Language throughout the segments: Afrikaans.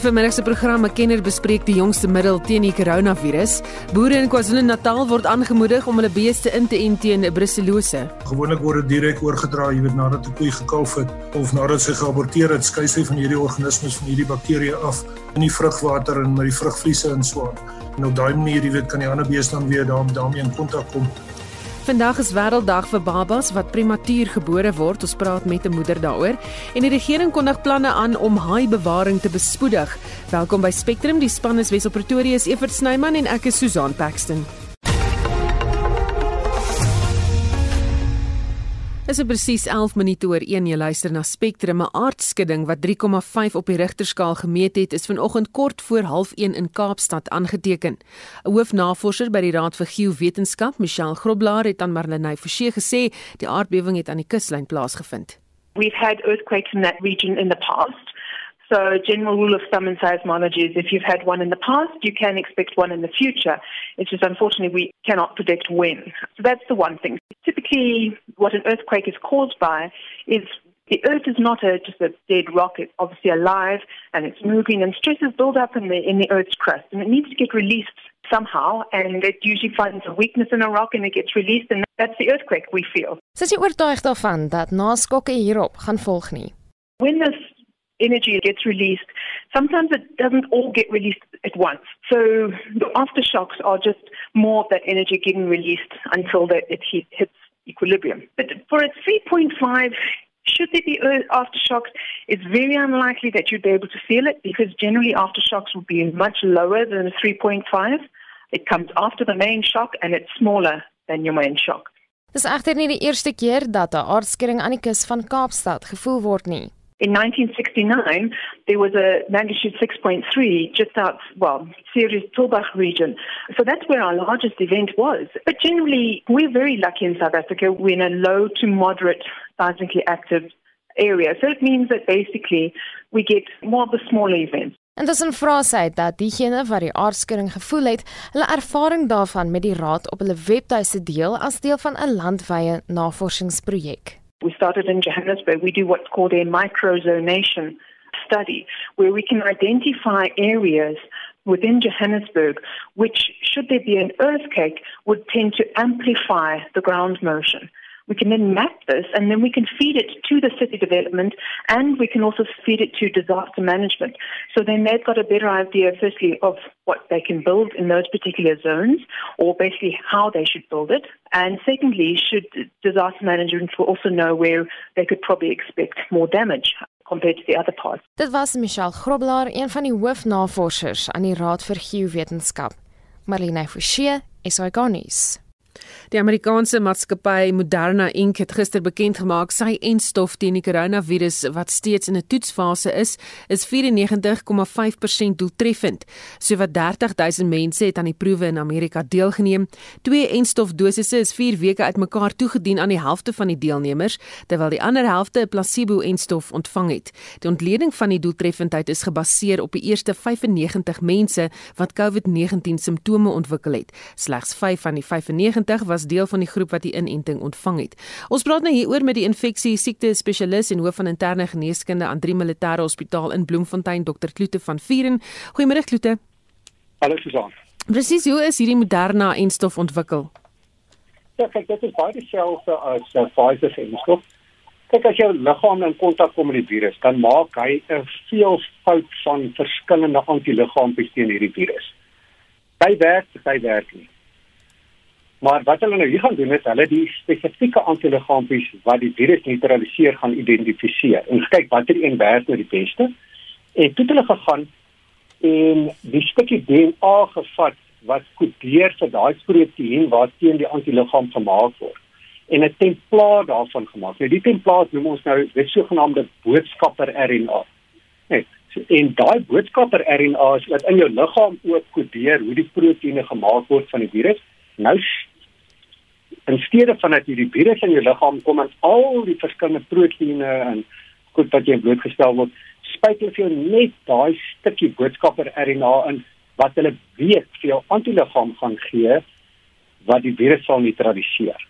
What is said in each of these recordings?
In vermiddag se program 'n kenner bespreek die jongste middel teen die koronavirus. Boere in KwaZulu-Natal word aangemoedig om hulle beeste in te ent teen brucellose. Gewoonlik word dit direk oorgedra, jy weet nadat 'n koei gekalf het of nadat sy geaborteer het, skei sy van hierdie organismes van hierdie bakterieë af in die vrugwater en met die vrugvliese in swaan. En op daai manier, jy weet, kan die ander beeste dan weer daarmee in kontak kom. Vandag is wêrelddag vir babas wat prematuur gebore word. Ons praat met 'n moeder daaroor en die regering kondig planne aan om haaibewaring te bespoedig. Welkom by Spectrum. Die span is Wesel Pretoria se Evert Snyman en ek is Susan Paxton. Dit is presies 11 minute oor 1 jy luister na Spectrum 'n aardskudding wat 3,5 op die Rigterskaal gemeet het is vanoggend kort voor 0.30 in Kaapstad aangeteken. 'n Hoofnavorser by die Raad vir Geowetenskap, Michelle Groblaar het aan Marlenae Forsie gesê die aardbewing het aan die kuslyn plaasgevind. We've had earthquakes in that region in the past. So, general rule of thumb in seismology is if you've had one in the past, you can expect one in the future. It's just unfortunately we cannot predict when. So, that's the one thing. Typically, what an earthquake is caused by is the earth is not a, just a dead rock, it's obviously alive and it's moving, and stresses build up in the, in the earth's crust, and it needs to get released somehow and it usually finds a weakness in a rock and it gets released and that's the earthquake we feel. Sis jy oortuig daarvan dat naskokke hierop gaan volg nie? When this energy gets released, sometimes it doesn't all get released at once. So the aftershocks are just more of that energy getting released until the, it hits equilibrium. But for a 3.5, should there be aftershocks, it's very unlikely that you'd be able to feel it because generally aftershocks will be much lower than a 3.5. It comes after the main shock and it's smaller than your main shock. Dis egter nie die eerste keer dat 'n aardskudding aan die kus van Kaapstad gevoel word nie. In 1969, there was a magnitude 6.3 just out, well, Ceres Tulbach region. So that's where our largest event was. But generally, we're very lucky in South Africa. We're in a low to moderate seismically active area. So it means that basically we get more of the smaller events. En dis 'n vraesheid dat diegene wat die aardskudding gevoel het, hulle ervaring daarvan met die raad op hulle webtuiste deel as deel van 'n landwyse navorsingsprojek. We started in Johannesburg. We do what's called a microzonation study, where we can identify areas within Johannesburg which, should there be an earthquake, would tend to amplify the ground motion. We can then map this and then we can feed it to the city development and we can also feed it to disaster management. So then they've got a better idea, firstly, of what they can build in those particular zones or basically how they should build it. And secondly, should disaster management also know where they could probably expect more damage. compared to the other parts. Dit was Michelle Groblaar, een van die hoofnavorsers aan die Raad vir Geowetenskap. Marlene Forsie, SAGNIS. Die Amerikaanse maatskappy Moderna Inc het gister bekend gemaak sy enstof teen die koronavirus wat steeds in 'n toetsfase is, is 94,5% doeltreffend. Sowat 30000 mense het aan die proewe in Amerika deelgeneem. Twee enstofdosisse is 4 weke uitmekaar toegedien aan die helfte van die deelnemers, terwyl die ander helfte 'n placebo-enstof ontvang het. Die ontleding van die doeltreffendheid is gebaseer op die eerste 95 mense wat COVID-19 simptome ontwikkel het. Slegs 5 van die 95 was deel van die groep wat die inenting ontvang het. Ons praat nou hieroor met die infeksie siekte spesialis en hoof van interne geneeskunde aan drie militêre hospitaal in Bloemfontein Dr Kloete van Vieren. Goeiemôre Kloete. Hallo Susan. Presies, hoe is hierdie Moderna enstof ontwikkel? Ja, kyk, dit is baie dieselfde as uh, Pfizer se enstof. Kyk as jou liggaam in kontak kom met die virus, dan maak hy 'n veel fout van verskillende antiliggaampie teen hierdie virus. Hy werk, hy werk nie. Maar wat hulle nou hier gaan doen is hulle die spesifieke antiliggaampies wat die virus neutraliseer gaan identifiseer en kyk watter een werk nou die beste. En toe het hulle gegaan en die stukkie DNA gevat wat kodeer vir daai proteïen waarteen die antiliggaam gemaak word en 'n templaat daarvan gemaak. Nou die templaat noem ons nou die sogenaamde boodskapper RNA. Net en daai boodskapper RNA is wat in jou liggaam ook kodeer hoe die proteïene gemaak word van die virus. Nou in steede van dat hierdie virus in jou liggaam kom en al die verskillende proteïene en goed wat jy blootgestel word, spuit hulle vir jou net daai stukkie boodskapper RNA in wat hulle weet vir jou antiliggaam gaan gee wat die virus sal neutraliseer.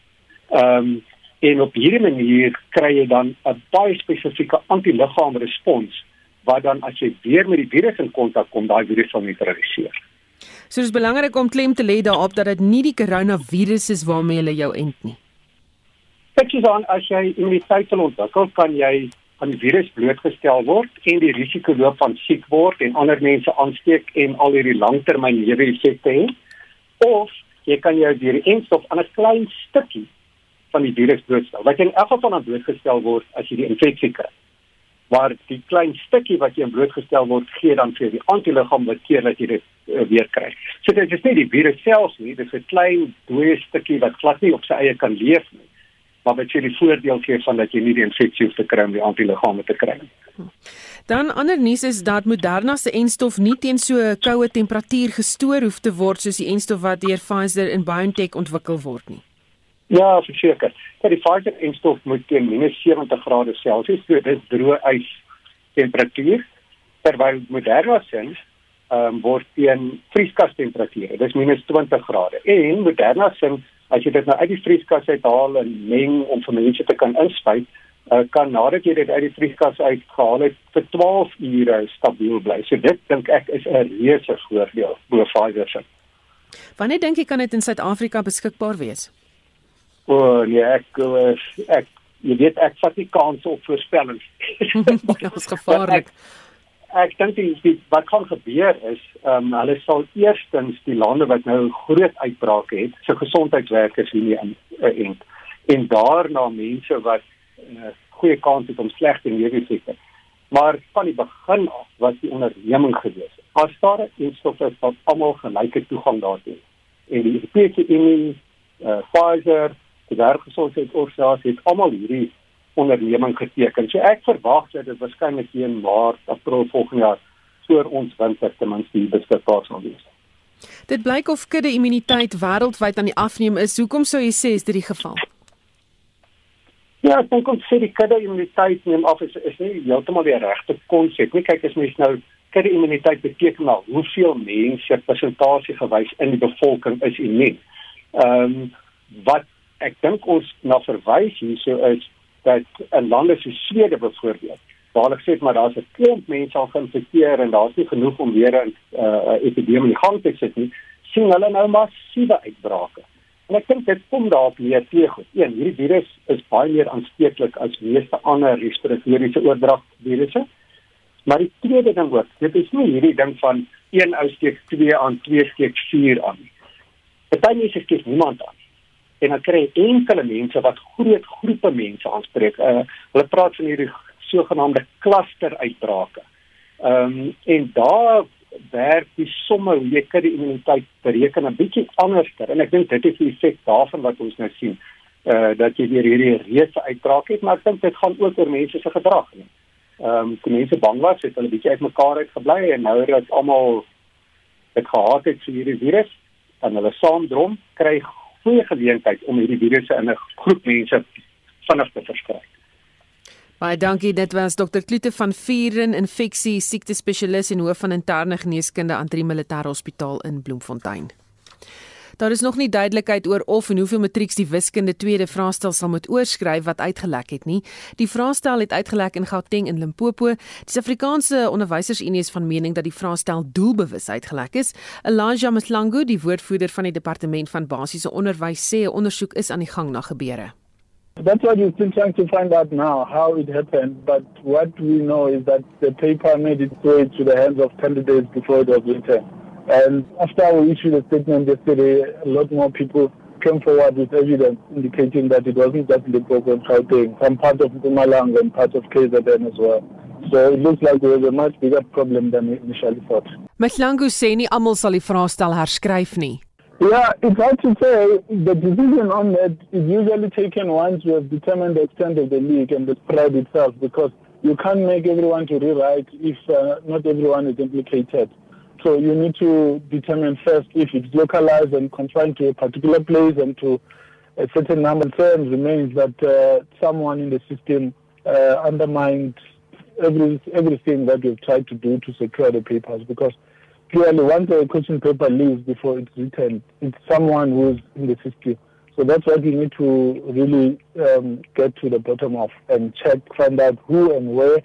Ehm um, en op hierdie manier kry jy dan 'n baie spesifieke antiliggaamrespons wat dan as jy weer met die virus in kontak kom, daai virus sal neutraliseer. So dis belangrik om klem te lê daarop dat dit nie die koronavirus is waarmee hulle jou ent nie. Kyk jy dan as jy immuniteit ontwikkel, kan jy aan die virus blootgestel word en die risiko loop van siek word en ander mense aansteek en al hierdie langtermyn neeweffekte hê. Of jy kan jou deur die enstof aan 'n klein stukkie van die virus blootstel. Wat jy in elk geval aan blootgestel word as jy die infeksie kry. Maar die klein stukkie wat jy blootgestel word, gee dan vir die antiliggaam wat keer dat jy dit uh, weer kry. So dit is nie die virus self nie, dit is 'n klein dooie stukkie wat glad nie op sy eie kan leef nie. Maar wat jy die voordeel gee van dat jy nie die infeksie hoef te kry om die antiliggame te kry nie. Dan ander nuus is dat Moderna se enstof nie teen so 'n koue temperatuur gestoor hoef te word soos die enstof wat deur Pfizer en BioNTech ontwikkel word nie. Ja, verseker. Dat die Pfizer enstof moet teen -70 grade Celsius, so dis droë ys temperatuur, terwyl Moderna se ehm um, word teen vrieskas temperature. Dis -20 grade. En Moderna se as jy dit nou uit die vrieskas uithaal en meng om vir mense te kan inspuit, uh, kan nadat jy dit uit die vrieskas uitgehaal het vir 12 ure stabiel bly. So dit dink ek is 'n reuse voordeel bo Pfizer se. Wanneer dink jy kan dit in Suid-Afrika beskikbaar wees? O, oh, nee, ek uh, ek jy weet ek vat nie kans op voorspellings. Dit is gevaarlik. Ek, ek dink die, wat kan gebeur is, ehm um, hulle sal eerstens die lande wat nou groot uitbrake het, se gesondheidswerkers hier in uh, en en daarna mense wat 'n uh, goeie kans het om slegte neeweffekte. Maar van die begin af was die onderneming gewees. As daar 'n instof is wat almal gelyke toegang daartoe het. En die Europese Unie, uh, Pfizer, die Wêreldgesondheidsorganisasie het almal hierdie onderneming geteken. So ek verwag dat dit waarskynlik in Maart, April volgende jaar voor ons winter ten minste hier beskikbaar sal wees. Dit blyk of kudde immuniteit wêreldwyd aan die afneem is. Hoekom sou jy sê is dit die geval? Ja, ek dink ons sê die kudde immuniteit neem af is is nie heeltemal die regte konsep nie. Kyk as mens nou kudde immuniteit beteken nou hoeveel mense persentasie gewys in die bevolking is immuun. Ehm um, wat ek dink ons na verwys hierso is dat 'n lande so Swede byvoorbeeld waar hulle sê maar daar's 'n klomp mense al geïnfekteer en daar's nie genoeg om weer 'n uh, epidemie in gang te sit nie, sien hulle nou massiewe uitbrake. En ek dink dit kom daarop neer twee goed. Een, hierdie virus is baie meer aansteeklik as meeste ander respiratoriese oordragvirusse. Maar die tweede ding ook, dit is nie hierdie ding van een ou steek 2 aan, 2 steek 4 aan nie. Party mense steek niemand aan. En dan kry jy enkele mense wat groot groepe mense aanspreek. Uh, hulle praat van hierdie sogenaamde klusteruitbrake. Ehm um, en daar werk die somme hoe jy kan die immuniteit bereken 'n bietjie anderster en ek dink dit is die effek daarvan wat ons nou sien uh dat jy weer hierdie reuse uitbraak het maar ek dink dit gaan ook oor mense se gedrag nie. Ehm um, die mense bang was het hulle bietjie uitmekaar uitgebly en nou dat almal dit gehad het vir hierdie virus dan hulle saamdrom kry goeie geleentheid om hierdie virusse in 'n groep mense vinnig te versprei. Baie dankie. Dit was Dr. Kloete van Vuren, infeksie siekte spesialis en hoof van interne geneeskunde aan die Militêre Hospitaal in Bloemfontein. Daar is nog nie duidelikheid oor of en hoeveel matrieks die wiskunde tweede vraestel sal moet oorskryf wat uitgelek het nie. Die vraestel het uitgelek in Gauteng en Limpopo. Die Suid-Afrikaanse Onderwysersunie is van mening dat die vraestel doelbewus uitgelek is. Elijah Mthlangu, die woordvoerder van die departement van basiese onderwys, sê 'n ondersoek is aan die gang na gebeure. That's what we're still trying to find out now, how it happened. But what we know is that the paper made its way to the hands of candidates before it was written. And after we issued a statement yesterday, a lot more people came forward with evidence indicating that it wasn't just Limpopo and Gauteng, some part of Mpumalanga and part of KZN as well. So it looks like there was a much bigger problem than initially thought. Mthlangu sê nie almal sal die vraestel herskryf nie. Yeah, it's hard to say. The decision on that is usually taken once you have determined the extent of the leak and the spread itself because you can't make everyone to rewrite if uh, not everyone is implicated. So you need to determine first if it's localized and confined to a particular place and to a certain number. Concern remains that uh, someone in the system uh, undermined every everything that we've tried to do to secure the papers because clearly once the question paper leaves before it's written, it's someone who's in the system. So that's what we need to really um, get to the bottom of and check, find out who and where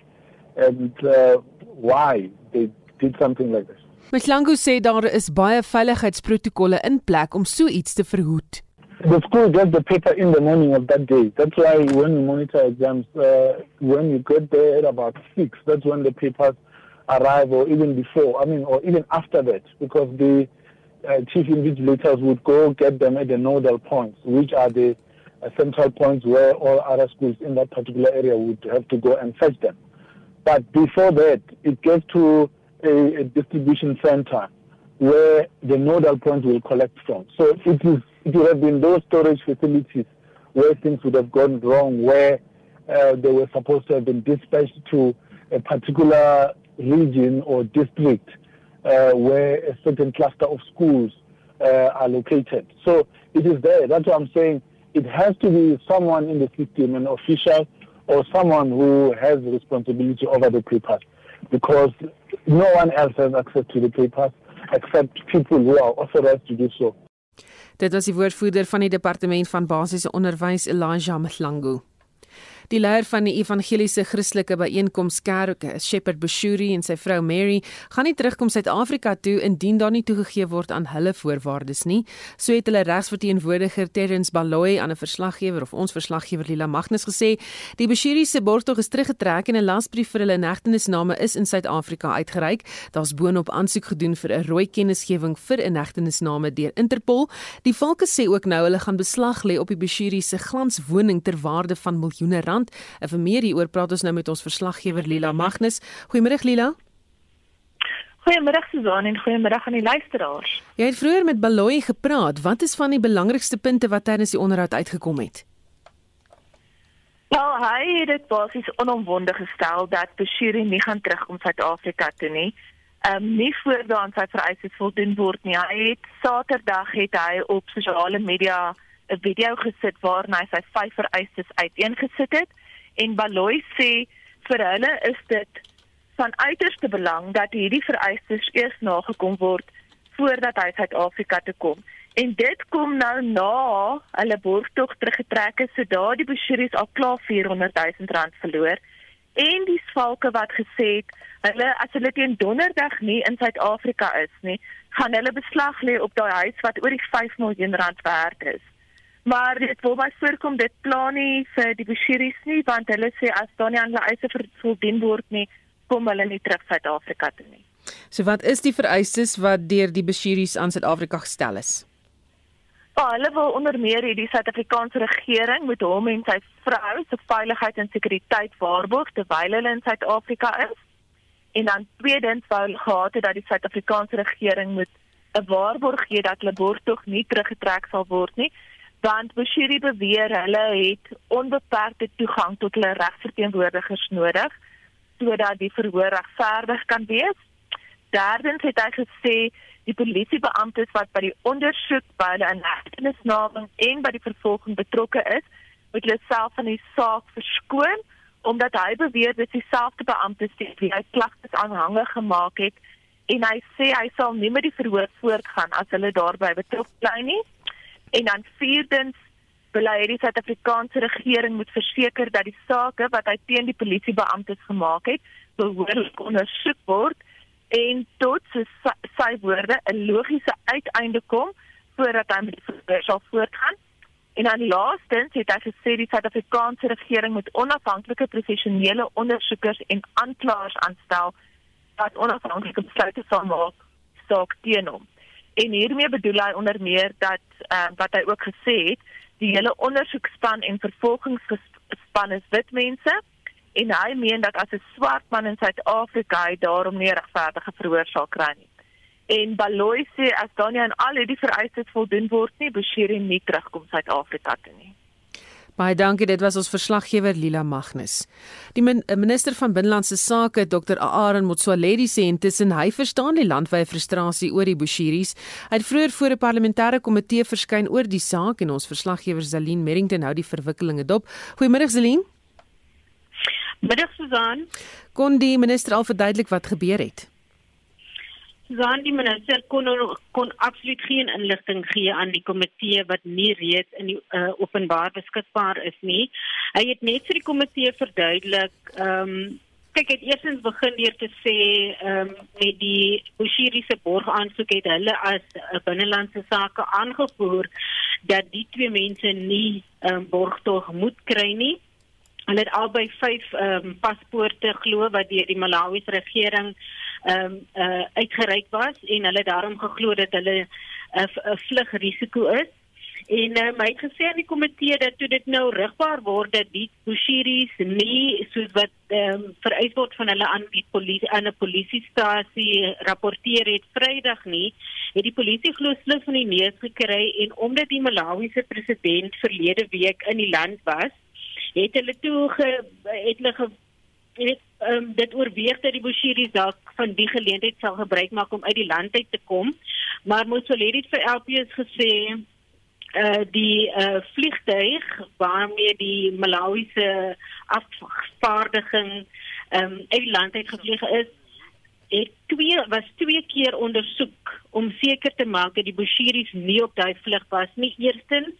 and uh, why they did something like this. Mhlangu sê daar is baie veiligheidsprotokolle in plek om so iets te verhoed. The school gets the paper in the morning of that day. That's why when you monitor exams, uh, when you get there at about six, that's when the papers arrive, or even before. I mean, or even after that, because the uh, chief invigilators would go get them at the nodal points, which are the uh, central points where all other schools in that particular area would have to go and fetch them. But before that, it gets to a, a distribution center where the nodal points will collect from. So it is it would have been those storage facilities where things would have gone wrong, where uh, they were supposed to have been dispatched to a particular region or district uh, where a certain cluster of schools uh, are located. So it is there. That's what I'm saying. It has to be someone in the system, an official or someone who has responsibility over the papers because no one else has access to the papers except people who are authorized to do so. Dit was die woordvoerder van die departement van basiese onderwys Elijah Mthlangu. Die leier van die Evangeliese Christelike Byeenkoms Kerk, Shepherd Bushuri en sy vrou Mary, gaan nie terugkom Suid-Afrika toe indien daar nie toegegee word aan hulle voorwaardes nie. So het hulle regsverteenwoordiger Terrence Baloyi aan 'n verslaggewer of ons verslaggewer Lila Magnus gesê, die Bushuri se borgtog is teruggetrek en 'n lasbrief vir hulle negtenisname is in Suid-Afrika uitgereik. Daar's boonop aansoek gedoen vir 'n rooi kennisgewing vir 'n negtenisname deur Interpol. Die volke sê ook nou hulle gaan beslag lê op die Bushuri se glanswoning ter waarde van miljoene rand rand. En vir meer hieroor praat ons nou met ons verslaggewer Lila Magnus. Goeiemôre Lila. Goeiemôre Susan en goeiemôre aan die luisteraars. Jy het vroeër met Baloyi gepraat. Wat is van die belangrikste punte wat tydens die onderhoud uitgekom het? Wel, hy het dit basies onomwonde gestel dat Bashiri nie gaan terugkom Suid-Afrika toe nie. Ehm um, nie voordat sy vereistes voldoen word nie. Hy het Saterdag het hy op sosiale media 'n video gesit waarin hy sy vyf vereistes uiteengesit het en Baloy sê vir hulle is dit van uiterste belang dat hierdie vereistes eers nagekom word voordat hy Suid-Afrika toe kom. En dit kom nou na hulle borgtog teruggetrek is, so daardie beshiris al klaar 400 000 rand verloor en die svalke wat gesê het hulle as hulle teen donderdag nie in Suid-Afrika is nie, gaan hulle beslag lê op daai huis wat oor die 5 miljoen rand werd is. Maar dit wil my voorkom dit plan nie vir die Bushiris nie want hulle sê as daar nie aan hulle eise voldien word nie, kom hulle nie terug Suid-Afrika toe nie. So wat is die vereistes wat deur die Bushiris aan Suid-Afrika gestel is? Ja, hulle wil onder meer hê die Suid-Afrikaanse regering moet hom en sy vrou se veiligheid en sekuriteit waarborg terwyl hulle in Suid-Afrika is. En dan tweedens wou hulle gehad het dat die Suid-Afrikaanse regering moet 'n waarborg gee dat hulle borgtog nie teruggetrek sal word nie want Bushiri beweer hulle het onbeperkte toegang tot hulle regsverteenwoordigers nodig sodat die verhoor regverdig kan wees. Derdens het hy gesê die polisiebeamptes wat by die ondersoek by hulle inhegtenisname en by die vervolging betrokke is, moet hulle self van die saak verskoon omdat hy beweer dit dieselfde beamptes wie hy klagtes aanhange gemaak het en hy sê hy sal nie met die verhoor voortgaan as hulle daarbey betrokke bly nie. En dan vierdens wil hy die Suid-Afrikaanse regering moet verseker dat die sake wat hy teen die polisiebeamptes gemaak het, behoorlik ondersoek word en tot sy, sy woorde 'n logiese uiteinde kom voordat hy met die verhoor sal voortgaan. En dan laastens het hy gesê die Suid-Afrikaanse regering moet onafhanklike professionele ondersoekers en aanklaers aanstel wat onafhanklike besluite sal maak saak teen hom. En hiermee bedoel hy onder meer dat uh, wat hy ook gesê het, die hele ondersoekspan en vervolgingsspan is wit mense en hy meen dat as 'n swart man in Suid-Afrika hy daarom nie regverdige verhoor sal kry nie. En Baloyi sê as dan nie aan al hierdie vereistes voldoen word nie, Bashiri nie terugkom Suid-Afrika toe nie. Baie dankie, dit was ons verslaggewer Lila Magnus. Die eh, minister van binnelandse sake, Dr. Aaron Motsoaledi sê intussen hy verstaan die landwyse frustrasie oor die Bushiris. Hy het vroeër voor 'n parlementêre komitee verskyn oor die saak en ons verslaggewer Zelin Merrington hou die verwikkelinge dop. Goeiemôre Zelin. Middag Susan. Kon die minister al verduidelik wat gebeur het? Susan, die minister kon kon absoluut geen inligting gee aan die komitee wat nie reeds in die uh, openbaar beskikbaar is nie. Hy het net vir die komitee verduidelik, ehm um, kyk het eersins begin deur te sê ehm um, met die Bushiri se borg aansoek het hulle as 'n binnelandse sake aangevoer dat die twee mense nie ehm um, borgtog moet kry nie. Hulle het albei vyf ehm um, paspoorte glo wat deur die Malawiese regering ehm um, uh, uitgereik was en hulle daarom geglo dat hulle 'n uh, vlugrisiko is. En uh, my gesê aan die komitee dat toe dit nou rigbaar word dat die Bushiris nie soos wat ehm um, vereis word van hulle aan die polisie aan 'n polisiestasie rapporteer het Vrydag nie, het die polisie glo sluk van die neus gekry en omdat die Malawiese president verlede week in die land was, het hulle toe ge, het hulle ge, het um, dit oorweeg dat die Bushiris dalk van die geleentheid sal gebruik maak om uit die land uit te kom, maar Mussolini het vir LPS gesê uh die uh vliegtuig waarmee die Malawiese afvaardiging um, uit land uit gevlieg is het twee was twee keer ondersoek om seker te maak dat die Bushiris nie op daai vlug was nie. Eerstens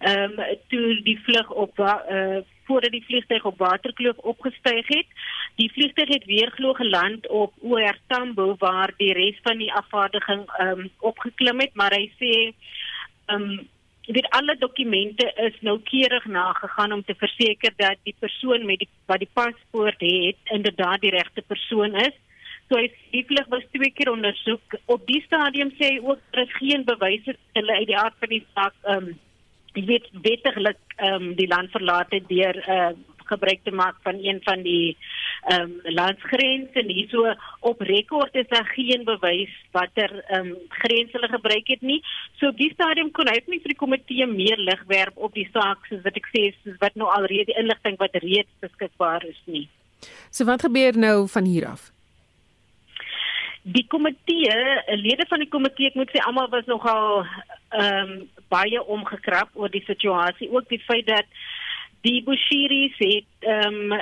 ehm um, toe die vlug op uh voordat die vliegtuig op Waterkloof opgestyg het die vliegtuig het weer glo geland op OR Tambo waar die res van die afvaardiging ehm um, opgeklim het maar hy sê ehm um, dit alle dokumente is noukeurig nagegaan om te verseker dat die persoon met die wat die paspoort het inderdaad die regte persoon is. So hy vlug was twee keer ondersoek. Op die stadium sê hy ook daar is geen bewyse hulle uit die aard van die saak ehm um, weet wettiglik ehm um, die land verlaat het deur uh, gebruik te maak van een van die ehm um, landsgrense en hierso op rekord is daar geen bewys watter ehm um, grens hulle gebruik het nie. So op die stadium kon hy net vir die komitee meer lig werp op die saak soos wat ek sê soos wat nou alreeds die inligting wat reeds beskikbaar is nie. So wat gebeur nou van hier af? Die komitee, lede van die komitee, ek moet sê almal was nogal ehm um, baie omgekrap oor die situasie, ook die feit dat die Bushiris het ehm um,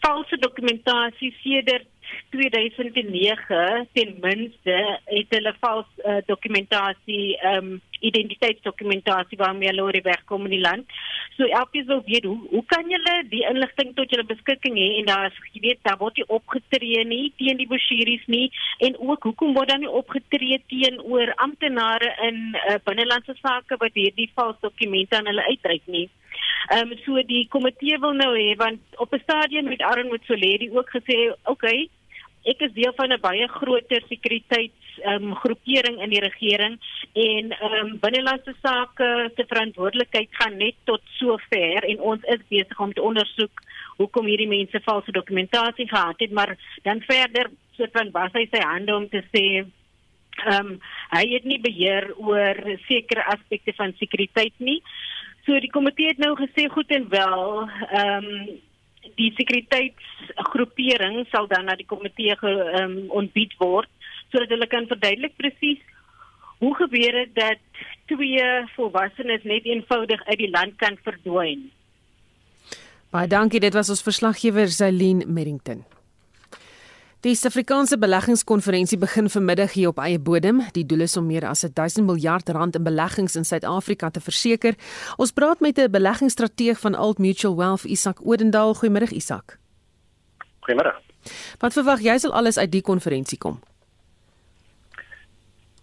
valse dokumentasie sedert 2009 ten minste het hulle vals uh, dokumentasie ehm um, identiteitsdokumentasie waarmee hulle oor die weg kom in die land. So elkeen wil weet hoe hoe kan julle die inligting tot julle beskikking hê en daar is jy weet daar word nie opgetree nie teen die Bushiris nie en ook hoekom word dan nie opgetree teenoor amptenare in uh, binnelandse sake wat hierdie vals dokumente aan hulle uitreik nie. Ehm um, so die komitee wil nou hê want op 'n stadium het Aaron Motsoaledi ook gesê, "Oké, okay, ek is deel van 'n baie groter sekuriteits um, groepering in die regering en um, binnelandse sake se verantwoordelikheid gaan net tot so ver en ons is besig om te ondersoek hoekom hierdie mense valse dokumentasie gehad het, maar dan verder soort van was hy sy hande om te sê ehm um, hy het nie beheer oor sekere aspekte van sekuriteit nie. So die komitee het nou gesê goed en wel, ehm um, die sekuriteitsgroepering sal dan na die komitee ehm um, ontbied word sodat hulle kan verduidelik presies hoe gebeur dit dat twee volwassenes net eenvoudig uit die land kan verdwyn. Baie dankie, dit was ons verslaggewer Zailien Merrington. Die Suid-Afrikaanse beleggingskonferensie begin vanmiddag hier op eie bodem. Die doel is om meer as 1000 miljard rand in beleggings in Suid-Afrika te verseker. Ons praat met 'n beleggingsstrateeg van Old Mutual Wealth, Isak Odendaal. Goeiemôre Isak. Goeiemôre. Wat verwag jy sal alles uit die konferensie kom?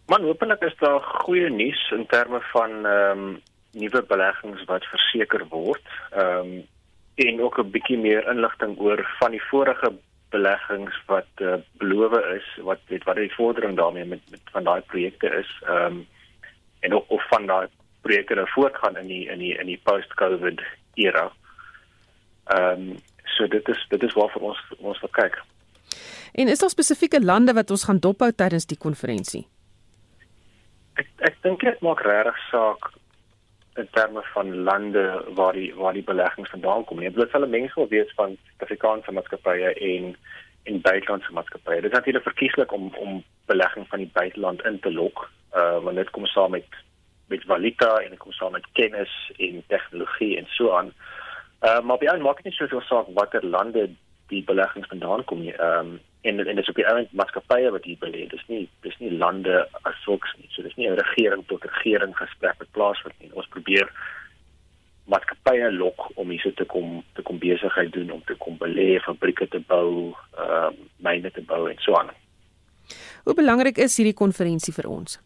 Man, hopelik is daar goeie nuus in terme van ehm um, nuwe beleggings wat verseker word. Ehm um, en ook 'n bietjie meer inligting oor van die vorige beleggings wat uh, beloof is wat weet wat die vordering daarmee met, met van daai projekte is ehm um, en of, of van daai projekte nou voortgaan in die in die in die post-covid era. Ehm um, so dit is dit is waarvoor ons ons wil kyk. En is daar spesifieke lande wat ons gaan dophou tydens die konferensie? Ek ek dink dit maak regtig saak in terme van lande waar die waar die beleggings vandaan kom. Jy moet hulle mengsel wees van Afrikaanse maatskappye en en buitelandse maatskappye. Dit is natuurlik verkieslik om om belegging van die buiteland in te lok, uh want dit kom saam met met valuta en dit kom saam met kennis en tegnologie en so aan. Uh, maar by maak dit nie soveel saak watter lande die beleggings vandaan kom nie. Ehm um, en en dis op die ouend maatskappye wat hier belê. Dis nie dis nie lande as sulks nie. So dis nie 'n regering tot regering gesprek wat plaasvind nie. Ons probeer maatskappye lok om hier te kom te kom besigheid doen om te kom belê, fabrieke te bou, ehm uh, myne te bou en so aan. Hoe belangrik is hierdie konferensie vir ons?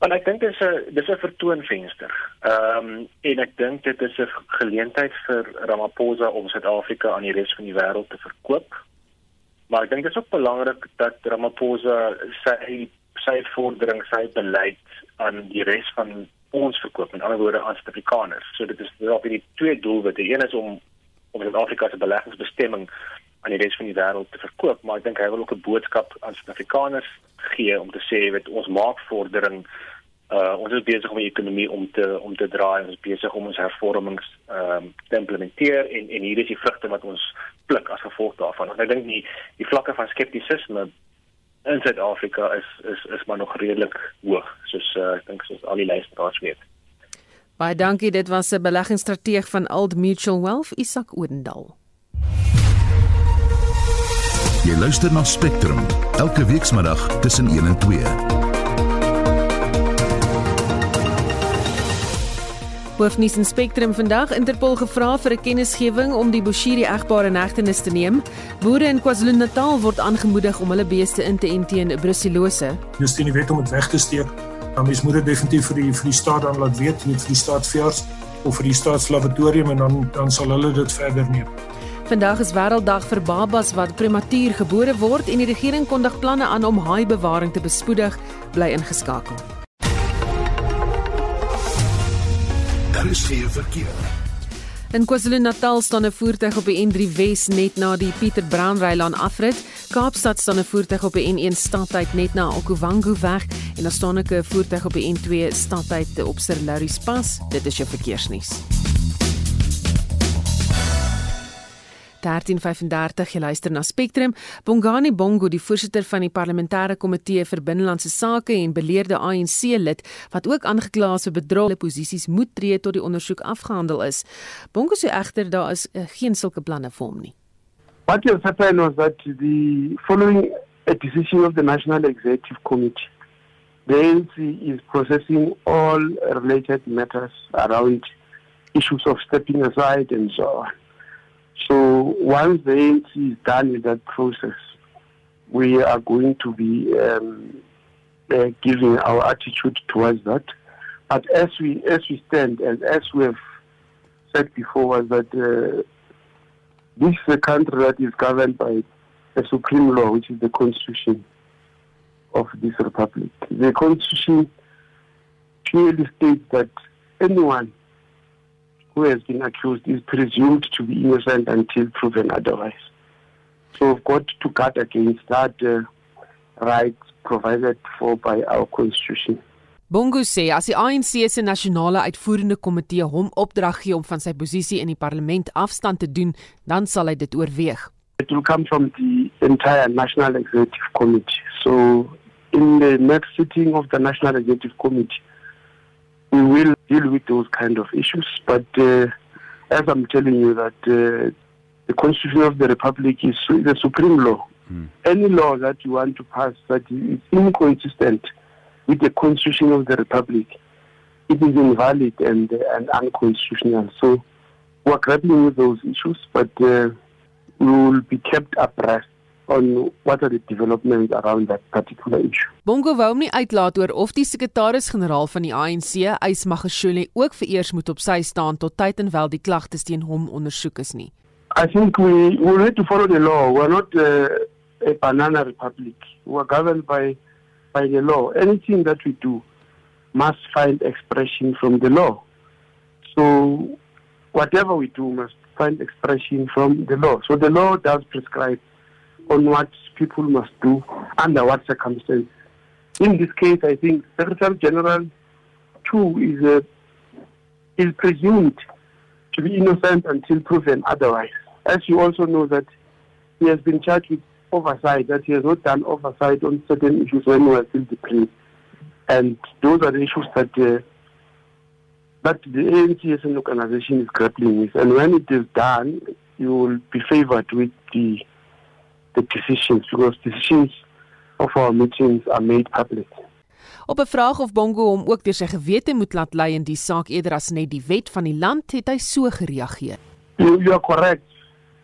Want ek dink dit is 'n dis 'n vertoonvenster. Ehm um, en ek dink dit is 'n geleentheid vir Ramaphosa om Suid-Afrika aan die res van die wêreld te verkoop. Maar ek dink dit is ook belangrik dat Ramaphosa sy sy vordering, sy beleid aan die res van ons verkoop met ander woorde aan Suid-Afrikaners. So dit is wel baie twee doelwitte. Een is om om Suid-Afrika se beleggingsbestemming aan die res van die wêreld te verkoop, maar ek dink hy wil ook 'n boodskap aan Suid-Afrikaners gee om te sê weet ons maak vordering uh ons is besig om die ekonomie om te om te draai ons is besig om ons hervormings ehm um, te implementeer en en hier is die vrugte wat ons pluk as gevolg daarvan. En ek dink die die vlakke van skeptisisme in Suid-Afrika is is is maar nog redelik hoog soos uh, ek dink soos al die luisteraars weet. Baie dankie, dit was 'n beleggingsstrateeg van Old Mutual Wealth, Isak Odendal. Jy luister na Spectrum elke weekmiddag tussen 1 en 2. Hoofnuus in Spectrum vandag Interpol gevra vir 'n kennisgewing om die Bushiri egpaar in hegtenis te neem. Boere in KwaZulu-Natal word aangemoedig om hulle beeste in te ent teen brucellose. Dis teen die wet om dit weg te steek. Dan mens moet dit definitief vir die vir die staat dan laat weet, nie vir die staatsveers of vir die staatslaboratorium en dan dan sal hulle dit verder neem. Vandag is wêrelddag vir babas wat prematuur gebore word en die regering kondig planne aan om haaibewaring te bespoedig, bly ingeskakel. Daar is geen verkeer. In KwaZulu-Natal staan 'n voertuig op die N3 Wes net na die Pieter Brown Rylaan afrit. Kaapstad staan 'n voertuig op die N1 stadtyd net na Okuwangu weg en daar staan 'n voertuig op die N2 stadtyd op Sir Larry's Pass. Dit is jou verkeersnuus. 1335 jy luister na Spectrum. Bongani Bongo, die voorsitter van die parlementêre komitee vir binnelandse sake en beleerde ANC lid wat ook aangekla is vir bedrog, posisies moet tree tot die ondersoek afgehandel is. Bongo sê egter daar is uh, geen sulke planne vir hom nie. What has happened was that the following a decision of the National Executive Committee the ANC is processing all related matters around issues of stepping aside and so on. So once the ANC is done with that process, we are going to be um, uh, giving our attitude towards that. But as we as we stand and as we have said before, was that uh, this is a country that is governed by a supreme law, which is the constitution of this republic. The constitution clearly states that anyone who has been accused is presumed to be innocent until proven otherwise. So we've got to guard against that uh, right provided for by our constitution. Bongo sê as die ANC se nasionale uitvoerende komitee hom opdrag gee om van sy posisie in die parlement afstand te doen, dan sal hy dit oorweeg. It will come from the entire National Executive Committee. So in the next sitting of the National Executive Committee, deal with those kind of issues. But uh, as I'm telling you that uh, the Constitution of the Republic is the supreme law. Mm. Any law that you want to pass that is inconsistent with the Constitution of the Republic, it is invalid and, and unconstitutional. So we're grappling with those issues, but uh, we will be kept abreast on what are the developments around that particular issue. Bongo wou nie uitlaat oor of die sekretaris-generaal van die ANC, Ys Magashule, ook vereers moet op sy staan tot tyd en wel die klagtes teen hom ondersoek is nie. I think we we need to follow the law. We're not uh, a banana republic. We're governed by by the law. Anything that we do must find expression from the law. So whatever we do must find expression from the law. So the law does prescribe on what people must do under what circumstances. In this case, I think Secretary General too is uh, is presumed to be innocent until proven otherwise. As you also know that he has been charged with oversight, that he has not done oversight on certain issues when he was still the And those are the issues that uh, that the ANC as an organization is grappling with. And when it is done, you will be favored with the the decisions because decisions of our meetings are made public. Op 'n vraag of Bongo hom ook deur sy gewete moet laat lei in die saak eerder as net die wet van die land, het hy so gereageer. You, you are correct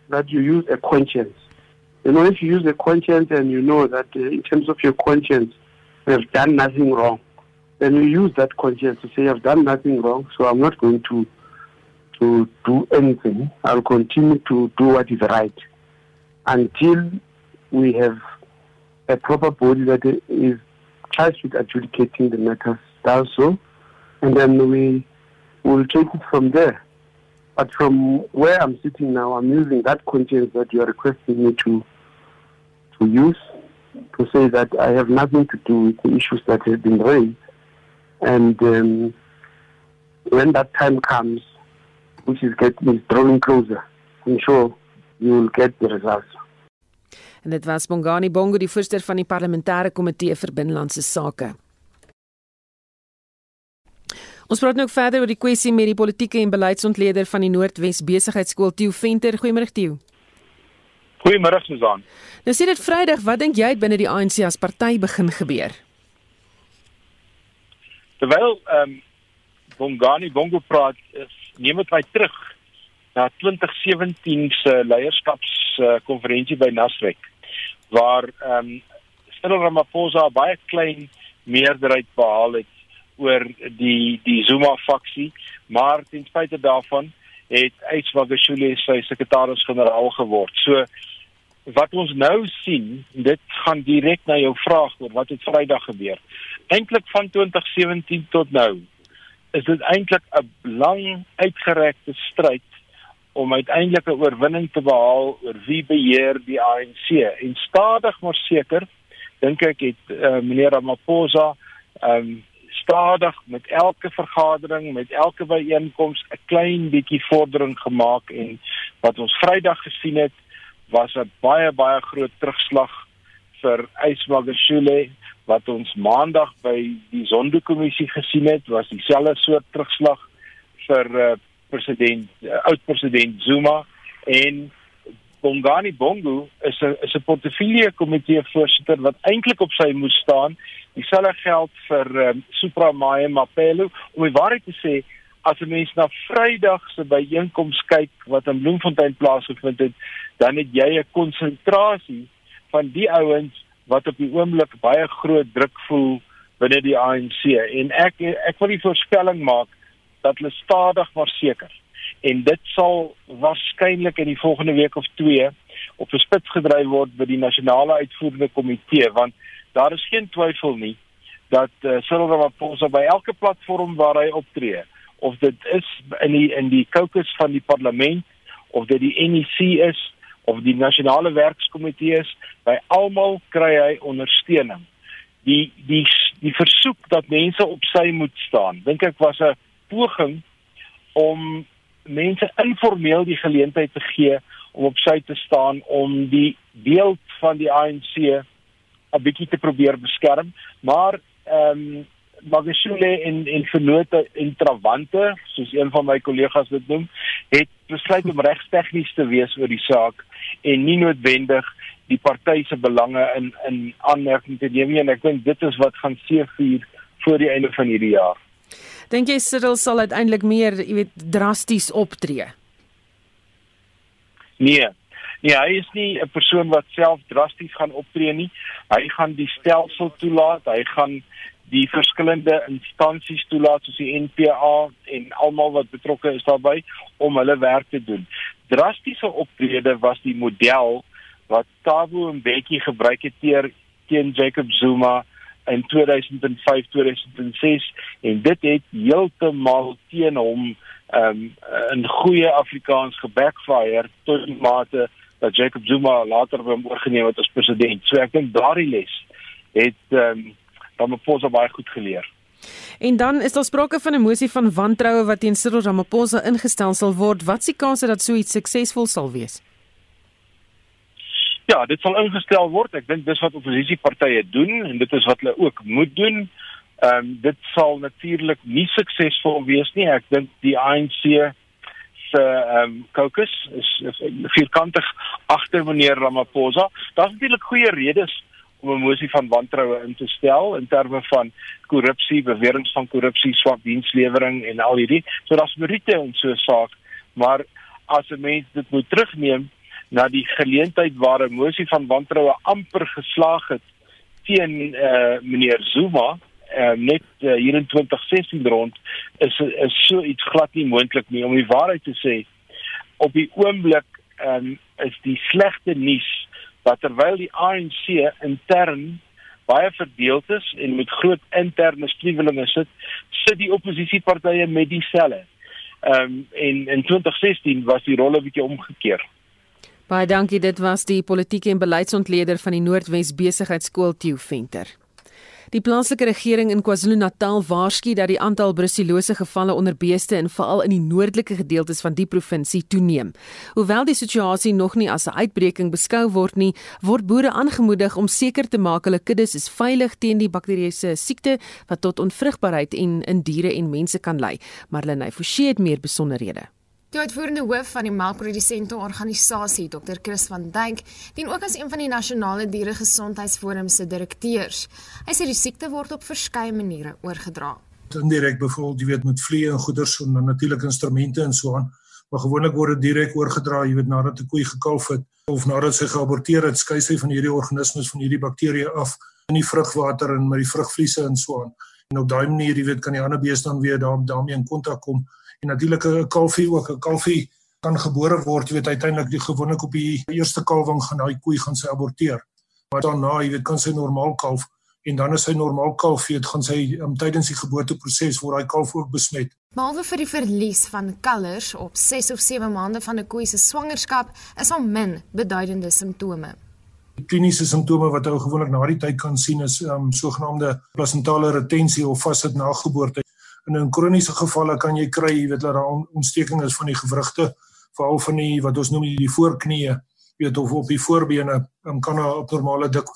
that you use a conscience. You know, if you use a conscience and you know that uh, in terms of your conscience, you have done nothing wrong, then you use that conscience to say, I've done nothing wrong, so I'm not going to to do anything. I'll continue to do what is right until we have a proper body that is charged with adjudicating the matters does so, and then we will take it from there. But from where I'm sitting now, I'm using that conscience that you are requesting me to to use to say that I have nothing to do with the issues that have been raised. And um, when that time comes, which is getting is drawing closer, I'm sure you will get the results. En dit was Bongani Bongo, die voorsteur van die parlementêre komitee vir binnelandse sake. Ons praat nou verder oor die kwessie met die politieke en beleidsontleder van die Noordwes Besigheidsskool Tieu Venter. Goeiemôre Tieu. Goeiemôre Susan. Nou sê dit Vrydag, wat dink jy binne die ANC as party begin gebeur? Terwyl ehm um, Bongani Bongo praat, is, neem dit my terug na 2017 se leierskapskonferensie by Nasrek waar ehm um, Cyril Ramaphosa baie klein meerderheid behaal het oor die die Zuma faksie, maar ten spyte daarvan het Yswagashule sy sekretaris-generaal geword. So wat ons nou sien, dit gaan direk na jou vraag oor wat het Vrydag gebeur. Eintlik van 2017 tot nou is dit eintlik 'n lang uitgerekte stryd om uiteindelik 'n oorwinning te behaal oor wie beheer die ANC. En stadig maar seker dink ek het uh, meneer Ramaphosa um, stadig met elke vergadering, met elke byeenkoms 'n klein bietjie vordering gemaak en wat ons Vrydag gesien het was 'n baie baie groot terugslag vir Ysmagashule wat ons Maandag by die Zondo-kommissie gesien het was dieselfde soort terugslag vir uh, president uh, oud president Zuma en Bongani Bongo is 'n is 'n portefeulje komitee voorsitter wat eintlik op sy moes staan. Dieselfde geld vir um, Supra Maye Mapelo om die waarheid te sê as 'n mens na Vrydag se byeenkoms kyk wat in Bloemfontein plaasgevind het, dan het jy 'n konsentrasie van die ouens wat op die oomblik baie groot druk voel binne die ANC en ek ek wil die voorspelling maak dat hulle stadig maar seker. En dit sal waarskynlik in die volgende week of 2 op 'n spits gedryf word by die nasionale uitvoerende komitee want daar is geen twyfel nie dat uh, Cyril Ramaphosa by elke platform waar hy optree of dit is in die in die caucus van die parlement of dit die NEC is of die nasionale werkskomitee is by almal kry hy ondersteuning. Die die die versoek dat mense op sy moet staan dink ek was 'n poging om mense informeel die geleentheid te gee om op sy te staan om die beeld van die ANC 'n bietjie te probeer beskerm. Maar ehm um, Magashule en en vernote en trawante soos een van my kollegas dit noem het besluit om regstegnies te wees oor die saak en nie noodwendig die party se belange in in aanmerking te neem nie. En ek dink dit is wat gaan seëvier voor die einde van hierdie jaar Dink jy Cyril sal uiteindelik meer, jy weet, drasties optree? Nee. Nee, hy is nie 'n persoon wat self drasties gaan optree nie. Hy gaan die stelsel toelaat. Hy gaan die verskillende instansies toelaat soos die NPA en almal wat betrokke is daarbey om hulle werk te doen. Drastiese optrede was die model wat Thabo Mbeki gebruik het teen Jacob Zuma in 2005 2006 en dit het heeltemal teen hom um, in goeie Afrikaans gebackfire tot die mate dat Jacob Zuma later hom oorgeneem het as president. So ek dink daardie les het um, Ramaphosa baie goed geleer. En dan is daar sprake van 'n mosie van wantroue wat teen Cyril Ramaphosa ingestel sal word. Wat s'ie kanse dat so iets suksesvol sal wees? Ja, dit sal ingestel word. Ek dink dis wat oppositiepartye doen en dit is wat hulle ook moet doen Ehm um, dit sal natuurlik nie suksesvol wees nie. Ek dink die ANC se ehm um, caucus is, is vierkantig agter meneer Ramaphosa. Daar's natuurlik goeie redes om 'n mosie van wantroue in te stel in terme van korrupsie, beweringe van korrupsie, swak dienslewering en al hierdie. So daar's meriete in so saak, maar as 'n mens dit moet terugneem na die geleentheid waar 'n mosie van wantroue amper geslaag het teen uh, meneer Zuma uh, net uh, hier in 2016 rond is is so iets glad nie moontlik nie. Om die waarheid te sê op die oomblik um, is die slegte nuus dat terwyl die ANC intern baie verdeeld is en met groot interne striwelinge sit sit die oppositiepartye met dieselfde ehm um, en in 2016 was die rolle bietjie omgekeer Baie dankie dit was die politieke en beleidsontleder van die Noordwes Besigheidsskool Tieu Venter Die plaaslike regering in KwaZulu-Natal waarsku dat die aantal bruselose gevalle onder beeste en veral in die noordelike gedeeltes van die provinsie toeneem. Hoewel die situasie nog nie as 'n uitbreking beskou word nie, word boere aangemoedig om seker te maak hulle kuddes is veilig teen die bakterieuse siekte wat tot onvrugbaarheid en in diere en mense kan lei. Marlene Forsie het meer besonderhede. Die uitvoerende hoof van die melkprodusente organisasie, Dr. Chris van Dijk, dien ook as een van die nasionale dieregesondheidsforum se direkteurs. Hy sê die siekte word op verskeie maniere oorgedra. Indirek byvoorbeeld, jy weet met vliee en goeders en natuurlik instrumente en so aan, maar gewoonlik word dit direk oorgedra, jy weet nadat 'n koei gekalf het of nadat sy geaborteer het, skei sy van hierdie organismes van hierdie bakterieë af in die vrugwater en met die vrugvliese en so aan. En op daai manier, jy weet, kan die ander beeste dan weer daarmee in kontak kom en natuurlik 'n kalfie ook. 'n kalfie kan gebore word. Jy weet uiteindelik die gewoonlik op die eerste kalwing gaan daai koei gaan sy aborteer. Maar daarna jy weet kan sy normaal kalf en dan as hy normaal kalf weet gaan sy um, tydens die geboorteproses word daai kalf ook besmet. Behalwe vir die verlies van kalvers op 6 of 7 maande van 'n koei se swangerskap is al min beduidende simptome. Kliniese simptome wat ou gewoonlik na die tyd kan sien is um, sogenaamde placentale retensie of vassit na geboorte in kroniese gevalle kan jy kry, jy weet dat daar ontsteking is van die gewrigte, veral van die wat ons noem die voorknieë, jy weet of op die voorbene, dan kan 'n abnormale dik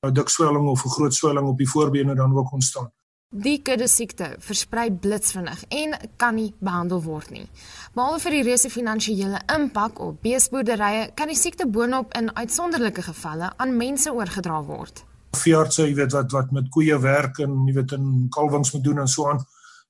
dik swelling of 'n groot swelling op die voorbene dan ook ontstaan. Die kudde siekte versprei blitsvinnig en kan nie behandel word nie. Behalwe vir die reuse finansiële impak op beesboerderye, kan die siekte boonop in uitsonderlike gevalle aan mense oorgedra word. Veeartse, jy weet wat wat met koeie werk en jy weet in kalwings moet doen en so aan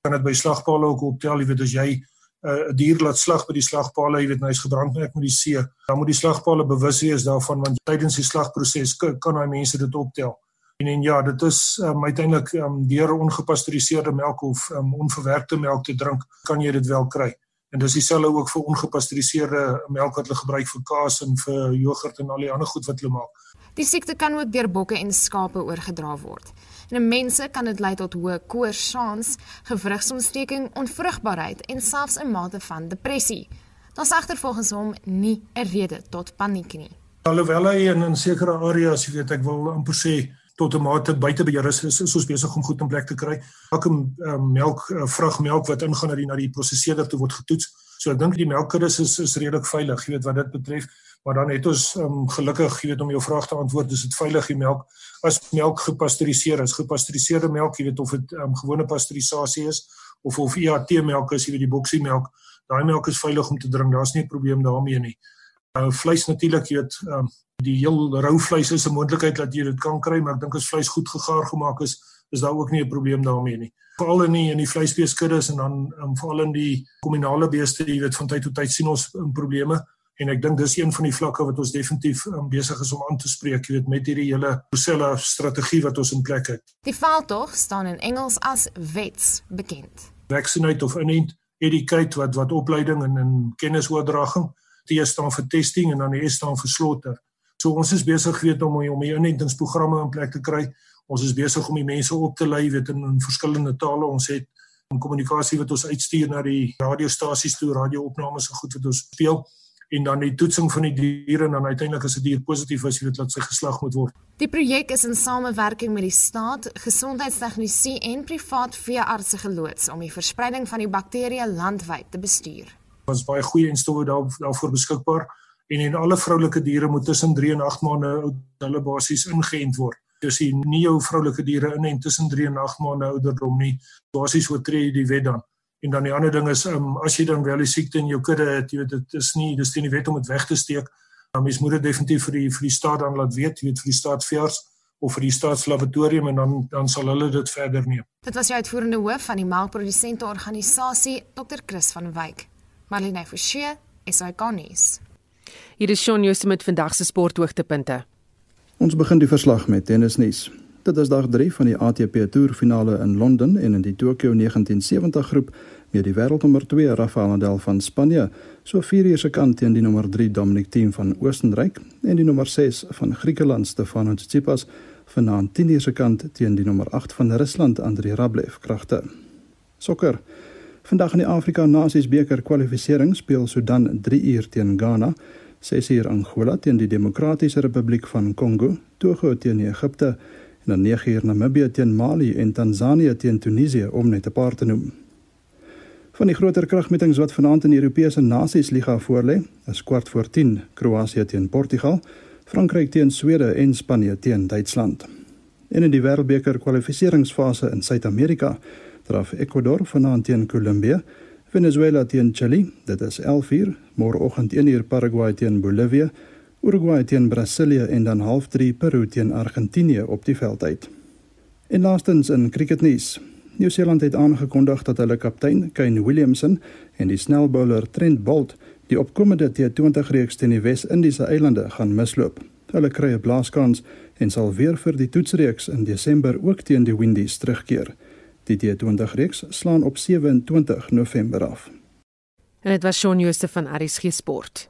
kan dit by slagpale ook optel, jy weet as jy uh, 'n uh, dier laat slag by die slagpale, jy weet hy's gebrandmerk met die see, dan moet die slagpale bewus wees daarvan want tydens die slagproses kan daai mense dit optel. En en ja, dit is um, uiteindelik um, deur ongepasteuriseerde melk of um, onverwerkte melk te drink, kan jy dit wel kry. En dis dieselfde ook vir ongepasteuriseerde melk wat hulle gebruik vir kaas en vir jogurt en al die ander goed wat hulle maak. Die siekte kan ook deur bokke en skape oorgedra word. En in mense kan dit lei tot hoë koors, saans, gewrigsontsteking, onvrugbaarheid en selfs 'n mate van depressie. Daar's egter volgens hom nie 'n rede tot paniek nie. Alhoewel hy in 'n sekere areas, jy weet, ek wil amper sê tot 'n mate buite beheer is, is, is ons besig om goed in plek te kry. Elke um, melk, uh, vrugmelk wat ingaan na die prosesseerder toe word getoets. So ek dink die melkkuddes is is redelik veilig, jy weet wat dit betref. Maar dan het ons um, gelukkig, jy weet om jou vraag te antwoord, is dit veilig die melk as melk gepasteuriseer is. Gepasteuriseerde melk, jy weet of dit um, gewone pasteurisasie is of of IAT melk is, jy weet die boksie melk, daai melk is veilig om te drink. Daar's nie 'n probleem daarmee nie. Uh vleis natuurlik, jy weet, um, die heel rou vleis is 'n moontlikheid dat jy dit kan kry, maar ek dink as vleis goed gegaar gemaak is, is daar ook nie 'n probleem daarmee nie. Veral in die in die vleisbeeskuddes en dan um, veral in die kominale beeste, jy weet van tyd tot tyd sien ons um, probleme en ek dink dis een van die vlakke wat ons definitief um, besig is om aan te spreek, jy weet met hierdie hele Brussela strategie wat ons in plek het. Die veldtog staan in Engels as WETS bekend. Vaccinate of inent, educate wat wat opleiding en en kennisoordraging, T staan vir testing en dan die S staan vir slaughter. So ons is besig weet om om die inentingsprogramme in plek te kry. Ons is besig om die mense op te lei weet in, in verskillende tale. Ons het kommunikasie wat ons uitstuur na die radiostasies toe, radioopnames en goed wat ons speel en dan die toetsing van die diere en dan uiteindelik as 'n die dier positief is, jy weet dat sy geslag moet word. Die projek is in samewerking met die staat, gesondheidstegnisie en privaat veeartse geloods om die verspreiding van die bakterieë landwyd te bestuur. Ons baie goeie instowwe daar daarvoor beskikbaar en en alle vroulike diere moet tussen 3 en 8 maande oud hulle basies ingeënt word. Dis nie jou vroulike diere in en tussen 3 en 8 maande ouderdom nie. Basies oortree jy die wet dan. En dan die ander ding is um, as jy dan wel die siekte in jou kudde het, jy weet dit is nie dis teen die wet om dit weg te steek. Dan mens moet dit definitief vir die vir die staat dan laat weet, jy weet vir die staatsveers of vir die staatslaboratorium en dan dan sal hulle dit verder neem. Dit was die uitvoerende hoof van die melkprodusente organisasie, Dr. Chris van Wyk. Marlene Forsie, SAK nuus. Hier is Shaun Jooste met vandag se sporthoogtepunte. Ons begin die verslag met tennisnuus. Dit is dag 3 van die ATP Tour finale in Londen en in die Tokyo 1970 groep met die wêreldnommer 2 Rafael Nadal van Spanje, so 4 uur se kant teen die nommer 3 Dominic Thiem van Oostenryk en die nommer 6 van Griekeland Stefanos Tsitsipas vanaand 10 uur se kant teen die nommer 8 van Rusland Andrei Rublev kragte. Sokker. Vandag in die Afrika Nasies beker kwalifikasie speel Sudan 3 uur teen Ghana, 6 uur Angola teen die Demokratiese Republiek van Kongo, Togo teen Egipte en dan 9 uur Namibië teen Mali en Tansanië teen Tunesië om net 'n paar te noem. Van die groter kragmetings wat vanaand in die Europese Nasies Liga voorlê, is kwart voor 10 Kroasie teen Portugal, Frankryk teen Swede en Spanje teen Duitsland. En in die Wêreldbeker kwalifikasiefase in Suid-Amerika draf Ecuador vanaand teen Kolumbie, Venezuela teen Chili, dit is 11:00, môreoggend 1:00 Paraguay teen Bolivia, Uruguay teen Brasilië en dan 0:30 Peru teen Argentinië op die veld uit. En laastens in cricketnuus. Nieu-Seeland het aangekondig dat hulle kaptein, Kane Williamson, en die snelbowler Trent Boult die opkomende T20 reeks teen die Wes-Indiese eilande gaan misloop. Hulle kry 'n blaaskans en sal weer vir die toetsreeks in Desember ook teen die Windies terugkeer. Die T20 reeks slaan op 27 November af. En dit was Shaun Jooste van RSG Sport.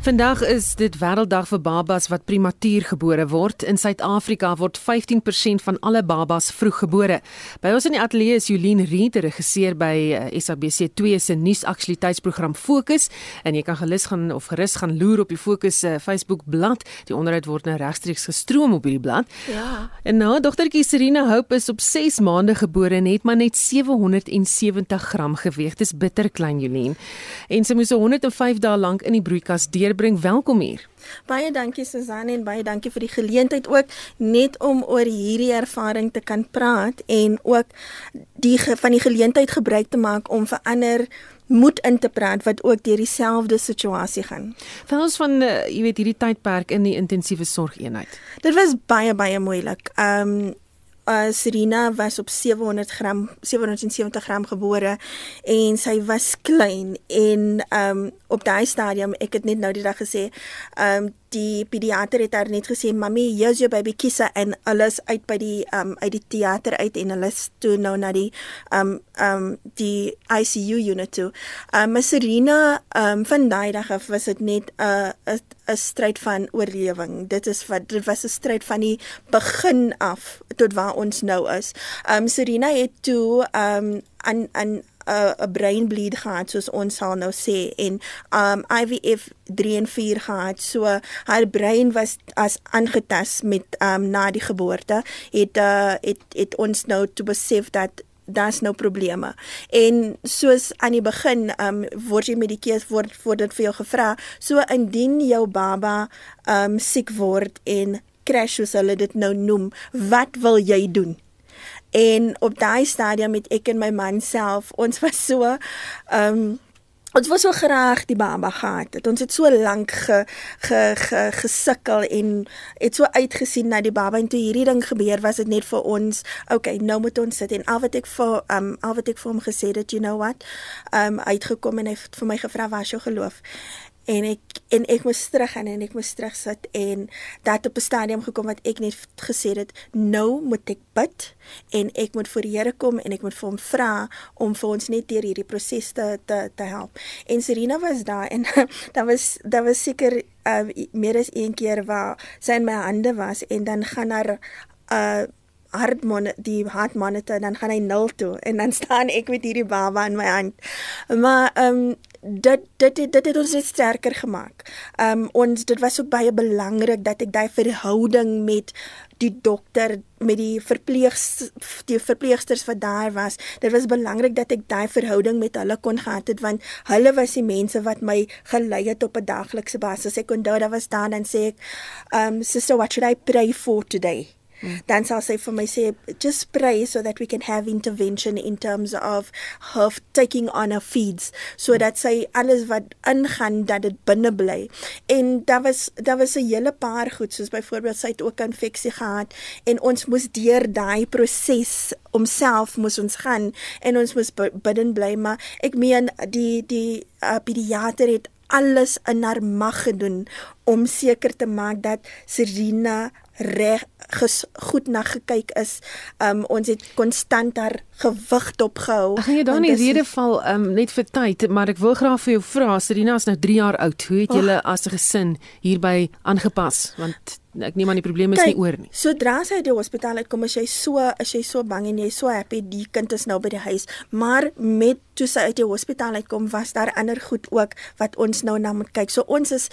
Vandag is dit wêrelddag vir babas wat prematuur gebore word. In Suid-Afrika word 15% van alle babas vroeggebore. By ons in die ateljee is Jolien Reed, regisseur by eh, SABC2 se nuusaktualiteitsprogram Fokus, en jy kan gelus gaan of gerus gaan loer op die Fokus se Facebook bladsy. Die onderhoud word nou regstreeks gestroom op hierdie blad. Ja. En nou, dogtertjie Serena Hope is op 6 maande gebore en het maar net 770 gram geweg. Dis bitter klein, Jolien. En sy moes 105 dae lank in die broeikas deur deurbring. Welkom hier. Baie dankie Susan en baie dankie vir die geleentheid ook net om oor hierdie ervaring te kan praat en ook die van die geleentheid gebruik te maak om vir ander moed in te praat wat ook deur dieselfde situasie gaan. Vir ons van uh, jy weet hierdie tydperk in die intensiewe sorgeenheid. Dit was baie baie moeilik. Ehm um, uh, Serena was op 700 gram 770 gram gebore en sy was klein en um op daai stadium ek het net nou die dag gesê um die pediater het haar net gesê mami hier's jou baby kisse en alles uit by die um uit die teater uit en hulle toe nou na die um um die ICU unit toe. Um Serena um van daai dag af was dit net 'n uh, 'n stryd van oorlewing. Dit is wat dit was 'n stryd van die begin af tot waar ons nou is. Um Serena het toe um aan aan 'n 'n brain bleed gehad soos ons sal nou sê en um IVF 3 en 4 gehad. So haar brein was as aangetast met um na die geboorte. Het uh het het ons nou te besef dat daar's nou probleme. En soos aan die begin um word jy medikeer word word dit vir jou gevra. So indien jou baba um siek word en crash soos hulle dit nou noem, wat wil jy doen? En op daai stadium het ek en my man self, ons was so ehm um, ons was so graag die baba gehad. Het. Ons het so lank ge, ge, ge gesukkel en het so uitgesien na die baba en toe hierdie ding gebeur was dit net vir ons, okay, nou moet ons sit en al wat ek vir ehm um, al wat ek vir hom gesê het, you know what? Ehm um, uitgekom en hy het vir my gevra waar is jou geloof? En ek en ek moes terug gaan en ek moes terug sit en dat op 'n stadium gekom wat ek net gesê het nou moet ek bid en ek moet voor die Here kom en ek moet vir hom vra om vir ons net deur hierdie proses te, te te help. En Serena was daar en daar was daar was seker uh, meer as een keer waar sy in my hande was en dan gaan haar uh hartmon die hartmonitor dan gaan hy nul toe en dan staan ek met hierdie baba in my hand. Maar ehm um, dit dit dit, dit het ons net sterker gemaak. Um ons dit was ook baie belangrik dat ek daai verhouding met die dokter met die verpleegsters die verpleegsters wat daar was. Dit was belangrik dat ek daai verhouding met hulle kon gehad het want hulle was die mense wat my gelei het op 'n daglikse basis. Ek kon daar was daar en sê ek um sister what should I pray for today? Mm. Dan sal sy vir my sê just pray so that we can have intervention in terms of her taking on her feeds so dat sy alles wat ingaan dat dit binne bly. En daar was daar was 'n hele paar goed soos byvoorbeeld sy het ook infeksie gehad en ons moes deur daai proses omself moes ons gaan en ons moes binne bly maar ek meen die die uh, pediater het alles in haar mag gedoen om seker te maak dat Serena reg goed na gekyk is. Um ons het konstant haar gewig dopgehou. Ek gaan jy dan nie rede val um net vir tyd, maar ek wil graag vir jou vra, Serena is nou 3 jaar oud. Hoe het julle as 'n gesin hierby aangepas? Want ek neem aan die probleem is Kijk, nie oor nie. Sodra sy uit die hospitaal uitkom, is sy so is sy so bang en jy so happy die kind is nou by die huis. Maar met toe sy uit die hospitaal uitkom, was daar ander goed ook wat ons nou na moet kyk. So ons is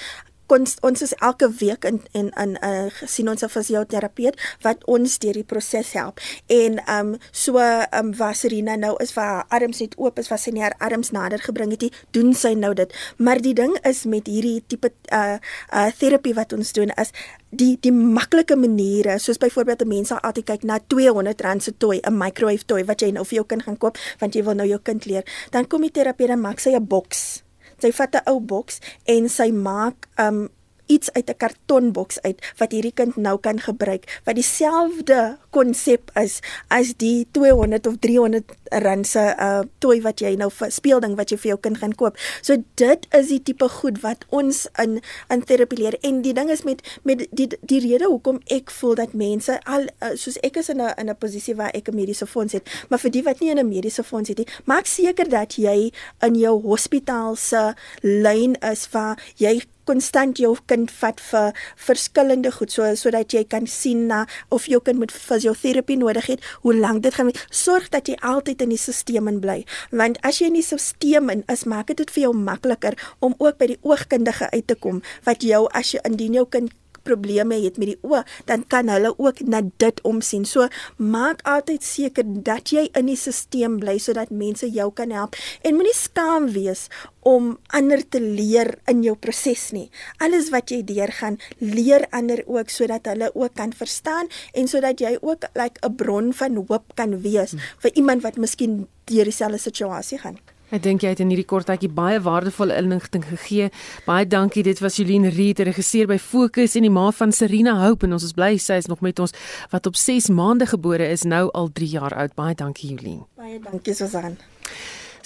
ons ons is elke week in in 'n uh, sien ons 'n fisioterapeut wat ons deur die proses help. En ehm um, so ehm um, Wasserina nou is vir haar arms net oop is, was sy nie haar arms nader gebring het nie, doen sy nou dit. Maar die ding is met hierdie tipe uh uh terapie wat ons doen is die die maklike maniere soos byvoorbeeld mense altyd kyk na 200 rand se toy 'n microwave toy wat jy nou vir jou kind gaan koop want jy wil nou jou kind leer dan kom die terapeut en maak sy 'n boks Sy vat 'n ou boks en sy maak um iets uit 'n kartonboks uit wat hierdie kind nou kan gebruik wat dieselfde konsep is as die 200 of 300 rand se uh toy wat jy nou vir speelding wat jy vir jou kind gaan koop. So dit is die tipe goed wat ons in in terapie leer en die ding is met met die die rede hoekom ek voel dat mense al uh, soos ek is in 'n in 'n posisie waar ek 'n mediese fonds het, maar vir die wat nie 'n mediese fonds het nie, maak seker dat jy in jou hospitaal se lyn is waar jy konstant jou kind vat vir verskillende goed so sodat jy kan sien na of jou kind moet fisioterapie nodig het, hoe lank dit gaan sorg dat jy altyd in die stelsel in bly. Want as jy in die stelsel in is, maak dit vir jou makliker om ook by die oogkundige uit te kom wat jou as jy indien jou kind probleme het met die oë, dan kan hulle ook na dit omsien. So maak altyd seker dat jy in die stelsel bly sodat mense jou kan help en moenie skaam wees om ander te leer in jou proses nie. Alles wat jy deurgaan, leer ander ook sodat hulle ook kan verstaan en sodat jy ook like 'n bron van hoop kan wees hmm. vir iemand wat miskien deur dieselfde situasie gaan. Ek dink jy het in hierdie kort tydjie baie waardevolle inligting gegee. Baie dankie. Dit was Jolien Reed, regisseur by Fokus en die ma van Serena Hope en ons is bly sy is nog met ons wat op 6 maande gebore is, nou al 3 jaar oud. Baie dankie Jolien. Baie dankie Susan.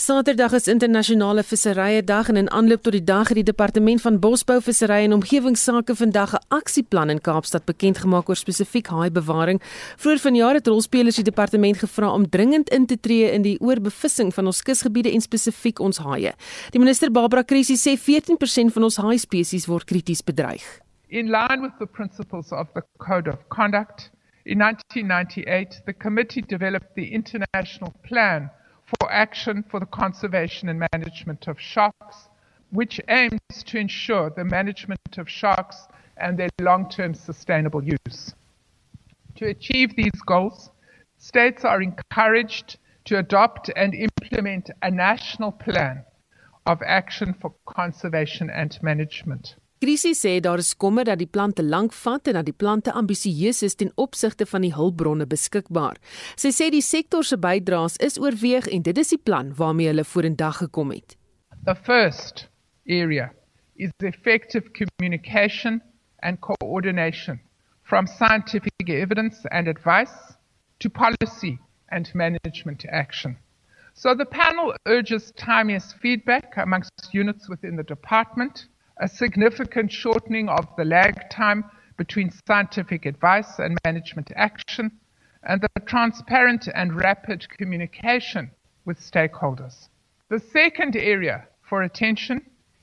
Saterdag is internasionale visserye dag en in aanloop tot die dag het die departement van bosbou, visserry en omgewingsake vandag 'n aksieplan in Kaapstad bekend gemaak oor spesifiek haaibewaring. Vroeër vanjaar het rolspelers die departement gevra om dringend in te tree in die oorbevissing van ons kusgebiede en spesifiek ons haie. Die minister Barbara Krissy sê 14% van ons haai spesies word krities bedreig. In line with the principles of the Code of Conduct, in 1998 the committee developed the international plan for action for the conservation and management of sharks, which aims to ensure the management of sharks and their long term sustainable use. To achieve these goals, states are encouraged to adopt and implement a national plan of action for conservation and management. Krisie sê daar is kommer dat die plante lank vat en dat die plante ambisieus is ten opsigte van die hulpbronne beskikbaar. Sy sê die sektor se bydraes is oorweeg en dit is die plan waarmee hulle vorendag gekom het. The first area is effective communication and coordination from scientific evidence and advice to policy and management action. So the panel urges timeous feedback amongst units within the department a significant shortening of the lag time between scientific advice and management action, and the transparent and rapid communication with stakeholders. The second area for attention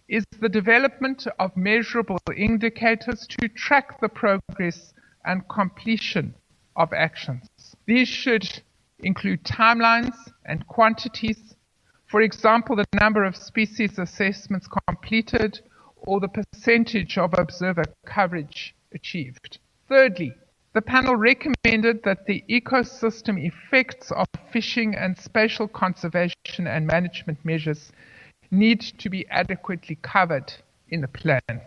is the development of measurable indicators to track the progress and completion of actions. These should include timelines and quantities For example, the number of species assessments completed or the percentage of observer coverage achieved. Thirdly, the panel recommended that the ecosystem effects of fishing and spatial conservation and management measures need to be adequately covered in the plan.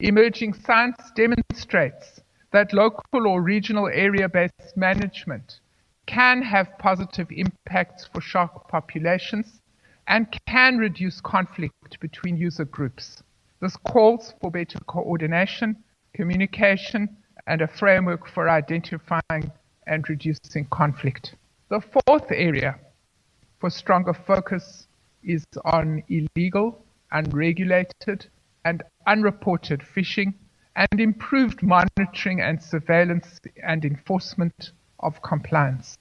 Emerging science demonstrates that local or regional area based management can have positive impacts for shark populations and can reduce conflict between user groups. This calls for better coordination, communication, and a framework for identifying and reducing conflict. The fourth area for stronger focus is on illegal, unregulated, and unreported fishing and improved monitoring and surveillance and enforcement of compliance.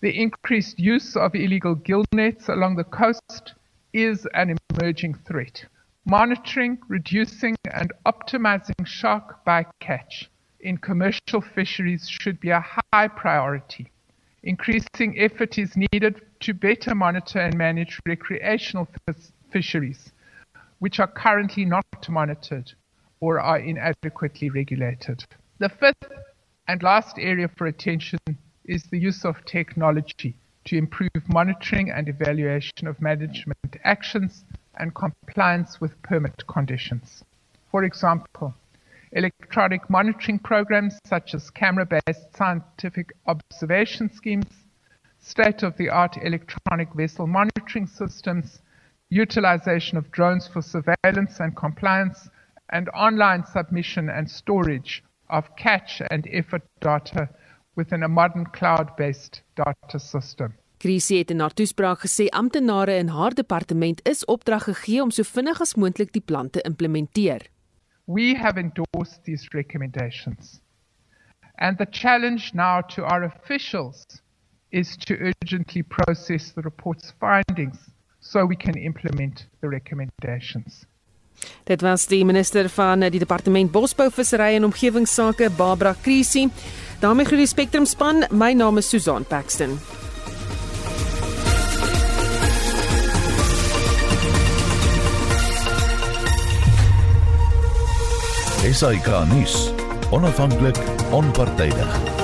The increased use of illegal gill nets along the coast is an emerging threat. Monitoring, reducing, and optimizing shark bycatch in commercial fisheries should be a high priority. Increasing effort is needed to better monitor and manage recreational fisheries, which are currently not monitored or are inadequately regulated. The fifth and last area for attention is the use of technology to improve monitoring and evaluation of management actions and compliance with permit conditions. For example, electronic monitoring programs such as camera based scientific observation schemes, state of the art electronic vessel monitoring systems, utilization of drones for surveillance and compliance, and online submission and storage of catch and effort data within a modern cloud-based data system. Krisie het in haar toespraak gesê amptenare in haar departement is opdrag gegee om so vinnig as moontlik die plan te implementeer. We have endorsed these recommendations. And the challenge now to our officials is to urgently process the report's findings so we can implement the recommendations. Dit was die minister van die departement Bosbou, Visserry en Omgewingsake, Barbara Krisi. daarmee groet die Spectrum span. My naam is Susan Paxton. SAK nuus. Onafhanklik, onpartydig.